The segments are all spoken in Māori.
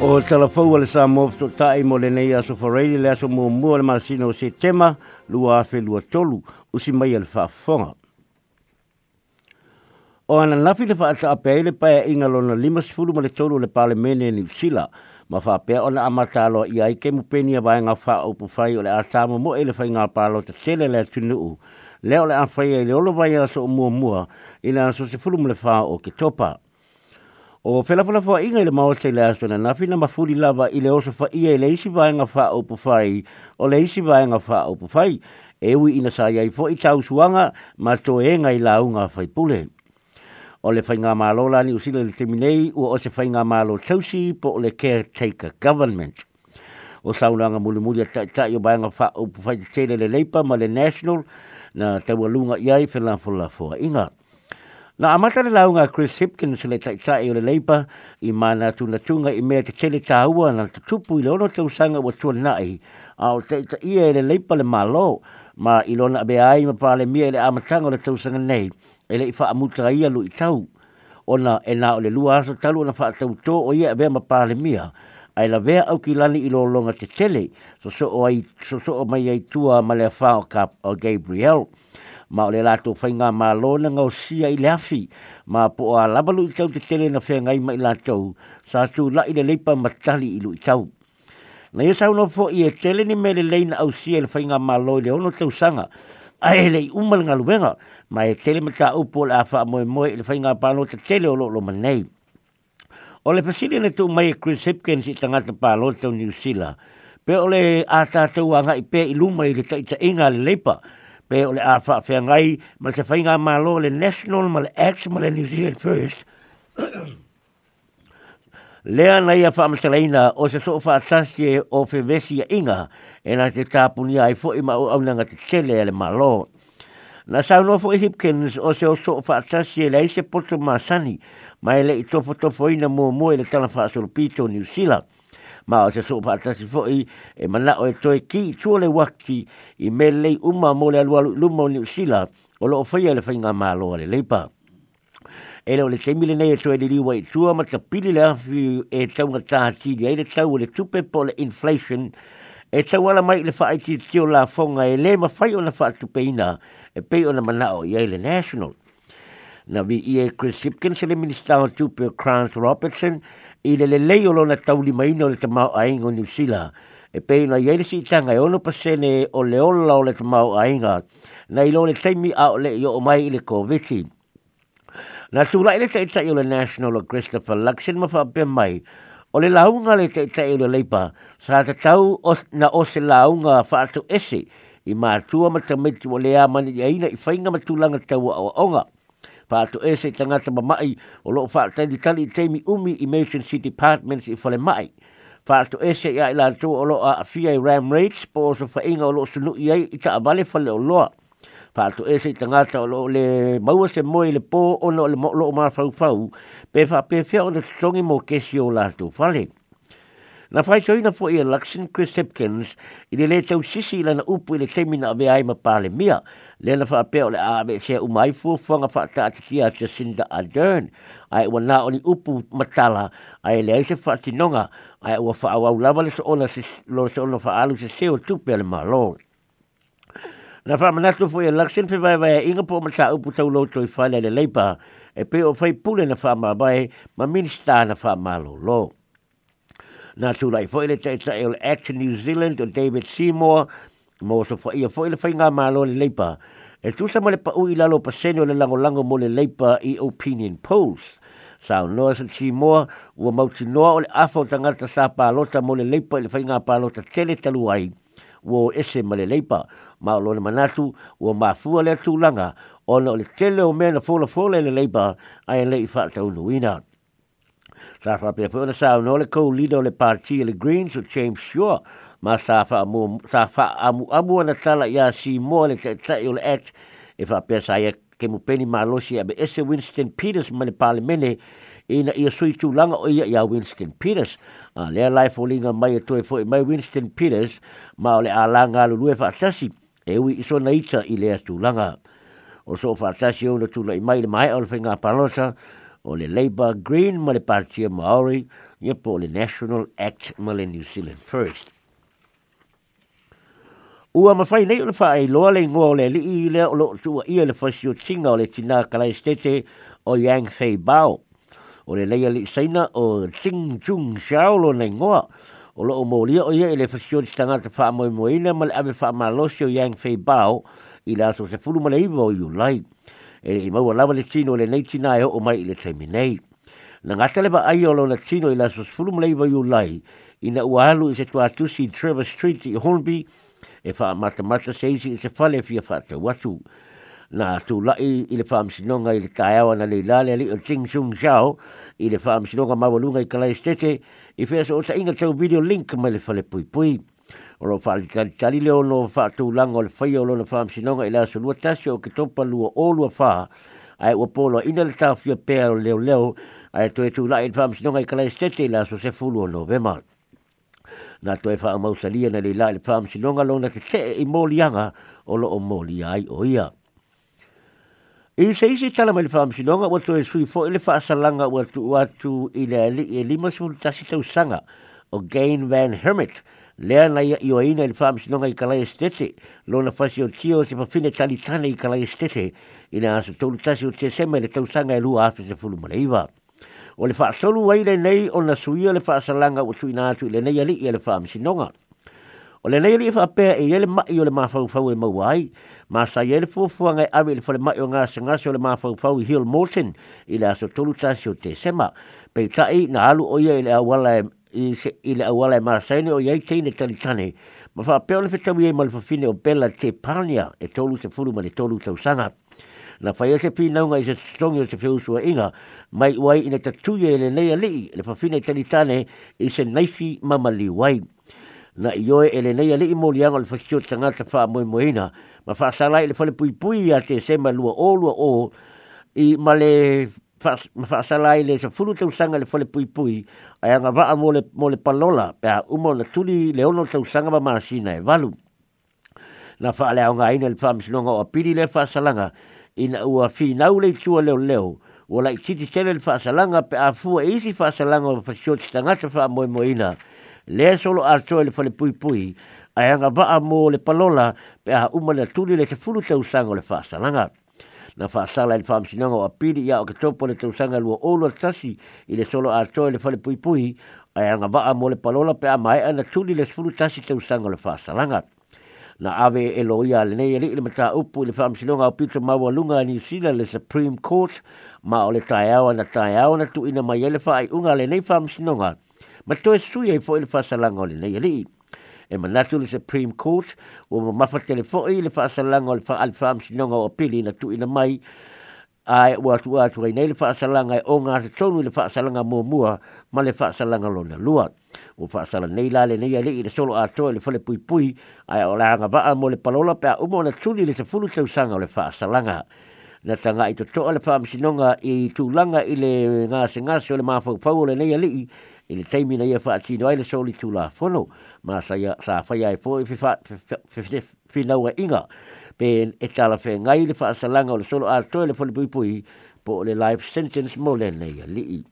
O tala fau ale sa mo so tai mo le nei aso whareiri le aso mo mua le masina se tema lua fe lua tolu usi mai ale whafonga. O ana nafi le whaata a pei le pai a inga lona lima sifuru mo le tolu le pale mene ni usila ma whapea ona amata aloa i ai ke mupeni a vaenga wha upu whai o le atama mo e le whai ngā pālo te tele le tunu u. Leo le a whai e le olo vai aso o mua mua ina so se fulu mo le wha o ke topa. O fela fela fo inga le maol te lea sona na fina mafuli lava i le oso fa ia i le isi vaenga fa o pufai o le isi vaenga fa o pufai e ui ina sa iai fo i tau suanga ma to e ngai launga fai pule. O le fainga malo la ni usila le teminei ua o se fainga malo tausi po o le caretaker government. O saunanga mulimuli a taitai o bainga fa o pufai te tele le leipa ma le national na taualunga iai fela fo la fo inga. Na amata le launga Chris Hipkins le taita e o le leipa i mana tunatunga i mea te tele tāua na tutupu i le ono te usanga wa tuan nai. A o teita ia e le leipa le malo ma i lona abe ai ma pāle mia e le amatanga o le tausanga nei e le i wha amuta ia lu i tau. O na e na o le lua aso talu na wha tau tō o ia abe ma pāle mia ai la vea au ki lani i lolonga te tele, so so o, ai, so o mai ai tua ma le whao ka o Gabriel ma o le lātou whainga mā lōna ngau sia i le afi, ma po a labalu i tau te tele na whea ngai mai lātou, sa tu la i le leipa matali i lu i tau. Na ia e sauna fo i e tele ni me le leina au sia i le whainga mā lō i le ono tau sanga, a e le i umal ngā luenga, ma e tele me tā upo le awha moe moe i le whainga pālo te tele o lo lo manei. O le pasiri ne tū mai e Chris Hipkins i tangata pālo tau ni usila, pe o le ātātou a ngai pē i luma i le taita inga le leipa, pe o le afa fe ngai ma se fainga ma lo le national ma le ex ma le new zealand first le ana ia fa ma o se so fa tasie o fe vesi inga e na te tapuni ai fo i ma o au nanga te tele le ma lo na sa no fo hipkins o se o so fa tasie le se potu ma sani ma le i tofo tofo ina mo mo le tala fa so pito new zealand ma o se sopa atasi foi e mana o e toi ki tua le wakti i me lei uma mo le alua luma o ni usila o lo o faya le fainga ma loa le leipa. E leo le temile nei e toi le liwa i tua ma ta pili le afi e tau nga taha tidi e le tau le tupe po le inflation e tau ala mai le fai ti tio la fonga e le ma fai o na faa tupeina e pei o na mana o i le national. Na vi i e Chris Sipkins e le minister o tupe o Crown Robertson i le lelei o lona taulimaina o le tamao ainga o niusila e pei na iai le siitaga e ono pasene o le ola o le tamao aiga nai lo le taimi a o leʻi o mai i le koviti na tulaʻi le taʻitaʻi o le national o christopher luxon ma faapea mai o le launga le te taʻitaʻi o le leipa sa tatau na o se launga faatoʻese i matua ma tamaiti ua leā mani iaina i faiga o tauaʻoaʻoga pa to ese tanga ta mai o lo fa ta di tali temi umi city departments i le mai fa to ese ya ila to o lo a fia ram rates po so fa inga o lo sunu ye i ta vale fole o lo fa to ese tanga ta lo le mau se moi le po o lo lo ma fa fa pe fa pe fa o le strong mo kesio la to fale. Na fai choina fo ia e Luxon Chris Hipkins i le le tau sisi i lana upu i le temina ave ai ma pale mia. Le na fai apeo le ave se u mai fu fuanga fa ta atitia Jacinda Ardern. Ai ua na oni upu matala ai le aise fa tinonga ai ua fa au au lava le soona si lo se ono fa alu se se o tupe ale malo. Na fai manatu fo ia e Luxon fe vai vai a e inga po ma sa upu tau lo toi fai le le leipa e pe o fai pule na fai ma vai ma minista na fai malo loo na tu lai foile te ta il act new zealand o david seymour mo so fo ia foile fai nga malo le leipa e tu sa mole pa u ila lo pa le lango lango mo le leipa i opinion polls sa no sa seymour u mo tu no o le afo tanga ta sa pa lo ta mo le leipa le fai pa lo ta tele talu ai wo ese mo le leipa ma lo le manatu u ma fu le tu langa ona le tele o mena fo le fo le leipa ai le fa ta u no sa fa pe fo sa no le ko li le parti e le greens o james shaw ma sa mo sa fa amu amu na tala ya si mo le te te yo le et e fa pe sa ye ke mu peni ma lo si abe ese winston peters ma le parlemene ina ia sui tu langa o ia ia Winston Peters. A le life o linga mai e fo fwoi mai Winston Peters ma o le a langa alu lue whaatasi e wi e iso na ita i lea tu langa. O so whaatasi o na tu lai mai le mai alfe palosa o le Labour Green ma le Partia Maori ia po le National Act ma le New Zealand First. Ua mawhai nei o le whae loa le ngua o le li i lea o lo tua ia le sio tinga o le tina kalai stete o Yang Fei Bao. O le leia li saina o Ting Chung Xiao lo nei ngoa o lo o mōlia o ia i le whasio ti tangata wha amoe moina ma le ame wha amalosi o Yang Fei Bao i le ato se fulu ma le iwa o Yulai. e i maua lava le tino le nei tina e o mai i le taimi nei. Na ngata ba ai o lona tino i la sos fulum lei vai u lai i na ua alu i se tua tusi Trevor Street i Holby, e wha mata mata seisi i se fale fia e wha te watu. Na tu lai i le wha msinonga i le taiawa na le lale li o Ting Sung Zhao i le wha msinonga mawalunga i kalai stete i fesa o ta inga tau video link mai le fale pui pui o lo fa tali tali le o lo fa tu lang o le lo fam sino nga ila so lua tasio ki topa lua o lua fa ai o polo ina le tafu e pea o leo leo ai to e tu la il fam sinonga nga ikala estete ila so se fulu o lo vema na to e fa amau salia na le la il fam sinonga nga lo na te te i moli anga o lo o moli ai o ia I se isi tala mai le wha amsinonga wa tue sui fo i le wha asalanga wa tu watu i lima sumulu tasi tau sanga o Gain Van Hermit. Hermit lea na ia iwa ina ili faa misinonga i kalai estete, lo na fasi o tio se pafine tali tana i kalai estete, ina aso tolu tasi o tia sema ili tausanga ilu e afe se fulu maleiva. O le faa tolu waile nei o na suia le faa salanga o tui atu ili nei ali ili faa misinonga. O le nei ili faa pea e, e ele mai o le maa fau fau e mawai, maa sa ele fufua ngai e awe ili fale mai o ngasa ngasa o le maa fau fau i Hill Morton ili aso tolu tasi o tia sema, pei tai na alu o ia ili awala i le awala e marasaini o iai teine talitane ma fa apea ona fetau e ma le fafine o bela tepania e tolu sefulu ma le tolu tausaga na faia se finauga i se totogi o se feusuaʻiga mai ua ai ina tatuia i lenei alii le fafine e talitane i se naifi mamali maliu ai na ioe e lenei alii moliaga o le fakio tagata faamoemoeina ma faasalai i le falepuipui iā te sema lua o lua ō i ma ma fa sa ile se fulu te usanga le fole pui pui ai nga va mo mole palola pe a umo le tuli le ono te usanga ma masina e valu na fa le nga ine le fam sino nga o pili le fa sa langa in u a fi na le tu le le o la titi tele le fa sa langa pe a fu e si fa sa langa fa sio tanga te fa mo mo ina le solo a tu le fole pui pui ai nga va mo palola pe a umo le tuli le se fulu te usanga le fa sa langa na fa sala le fam sinanga o pili ya o ke topo le tu lu o lo tasi i le solo a to le fale pui pui ai anga ba a mole palola pe a mai ana tuli le sfulu tasi tu sanga le fa salanga na ave e lo ia le nei le mata upu le fam sinanga o pito ma wa lunga ni sila le supreme court ma o le taiawa na taiawa na tu ina mai le fa ai unga le nei fam sinanga ma to e sui ai fo le fa salanga le nei le e manatu le Supreme Court o ma mafa telefo i le whaasalanga o le whaalifam sinonga o apili na tuina mai ai o atu atu ai nei le whaasalanga e o ngā se tonu le whaasalanga mua mua ma le whaasalanga lona lua o whaasala nei lale nei ale i le solo ato le whale pui pui ai o langa vaa mo le palola pe a umo na tuni le se fulu tau sanga o le whaasalanga na tanga i to toa le whaam sinonga i tūlanga i le ngā se ngā se o le mafau pau o le nei ale i le teimina ia whaatino ai le soli tūla whono ma sa ya sa fa ya po fi fa fi fi fi na wa inga ben e tala fe ngai le fa sa langa le solo al tole fo le pui pui po le life sentence mo le nei li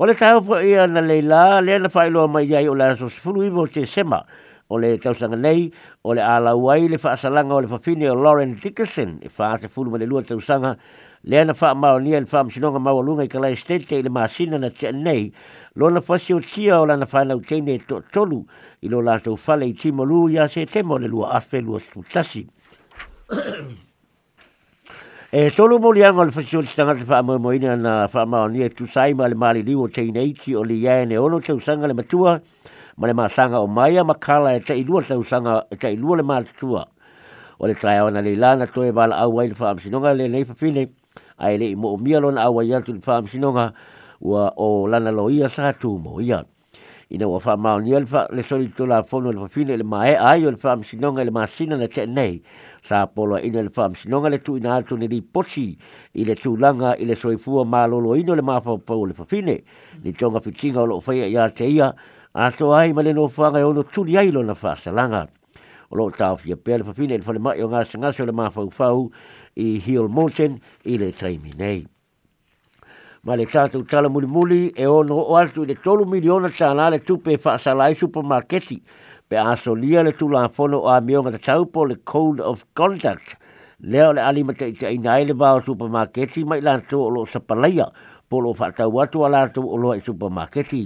o le tau po ia na leila le na fa lo mai ya o la so fulu mo te sema o le tausanga nei o le ala wai le fa sa langa o le fa fini o Lauren Dickerson e fa se fulu mo le lua tausanga le na fa ma o ni le fa mo sino nga ma o lunga i kala estate le masina na te nei lona fasi o tia o lana whanau teine e to tolu i lo lato fale i timolu ia se temo le lua afe lua stutasi. e tolu mo lianga le fasi o tanga te wha amoe moine na wha amao ni e tu saima le maali liu o teine iti o li iaene ono te usanga le matua ma le maasanga o maia makala e ta ilua te usanga e ta ilua le maali tutua. O le tae awana le ilana toe bala au wai le wha amsinonga le neifafine a ele i mo umia lona au wai atu le wha amsinonga le wa o lana lo ia sa tu mo ia ina wa fa ma ni al le soli to la fono le fine le mae e ai o le fam sinonga le masina na te nei sa polo ina le fam sinonga le tu ina tu ni pochi i le tu langa i le soi ma lo lo le ma fa le fine ni tonga fitinga lo fa ia te ia a to ai ma le no fa ga ono tu ai lo na fa sa langa o lo ta fi pe le fine le fa le ma yo nga le ma fa fa i hill mountain i le tai nei ma le tatou talamulimuli e ono o atu i le tolu miliona tālā le tupe e faasalai supermarketi pe asolia le tulafono o amioga tatau po le code of conduct lea o le alima taʻitaʻina ai le vao supermarketi ma i latou o loo sapalaia po loo faatau atu a latou o loa i supermarketi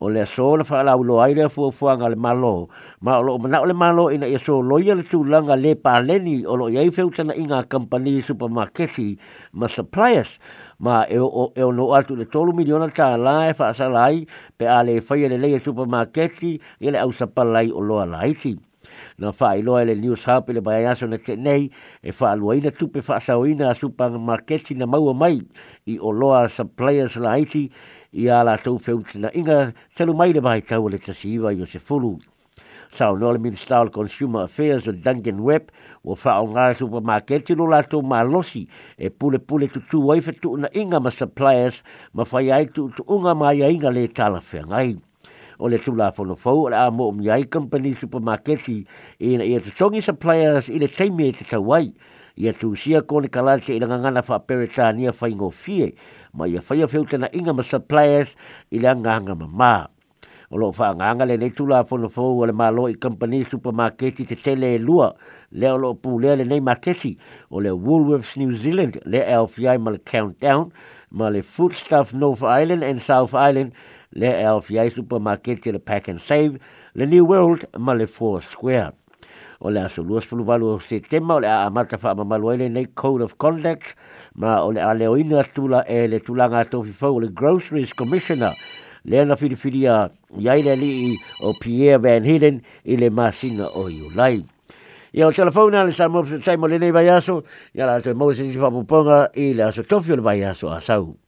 o le aso na faalaulo ai lea fuafuaga le malo ma o loo manaʻo le malo ina ia soloia le tulaga lē paleni o loo i ai feutanaʻiga kampani supermarketi ma suppliers ma e o e o no altu le tolu miliona ta e e e la e fa sa lai pe ale fa ye le le supermarket ye le au sa pa lai o lo ala iti na fa i loa le news hap le baia so le tenei e fa lo ina tu pe fa sa o ina supermarket na mau mai i o loa suppliers la iti i ala tu fe na inga telu mai le bai tau le tasiwa i o se fulu Sao nole mi stau consumer affairs o Duncan web wo fa o nga supermarket lo la to ma e pule pule tu tu wife tu na inga ma suppliers ma fa yai tu tu unga ma ya inga le tala fe ngai o le tula fono fau o le amo o miai company supermarket i na ia tutongi suppliers i le teimi e te tawai ia tu sia ko le kalate i langa ngana fa peretania fa ingo fie ma ia faya feutena inga ma suppliers i le anga anga ma o lo fa nga nga le le tula fo no fo o le malo i company supermarket te tele e lua le o lo pu le le nei marketi o le Woolworths New Zealand le LFI mal countdown ma le foodstuff North Island and South Island le LFI supermarket le pack and save le New World ma le Four Square o le aso luas fulu valu o se tema o le a amata fa amamalu aile nei code of conduct ma o le a leo ina tula e le tulanga tofi fau o le groceries commissioner le ana filifiri a ia ile alii o pierre van hiden i le masina o iulai ia o telefone a le samo taimo lenei vaiaso ia la atoe mau se sisi faapoponga i le aso tofi o le vaiaso asau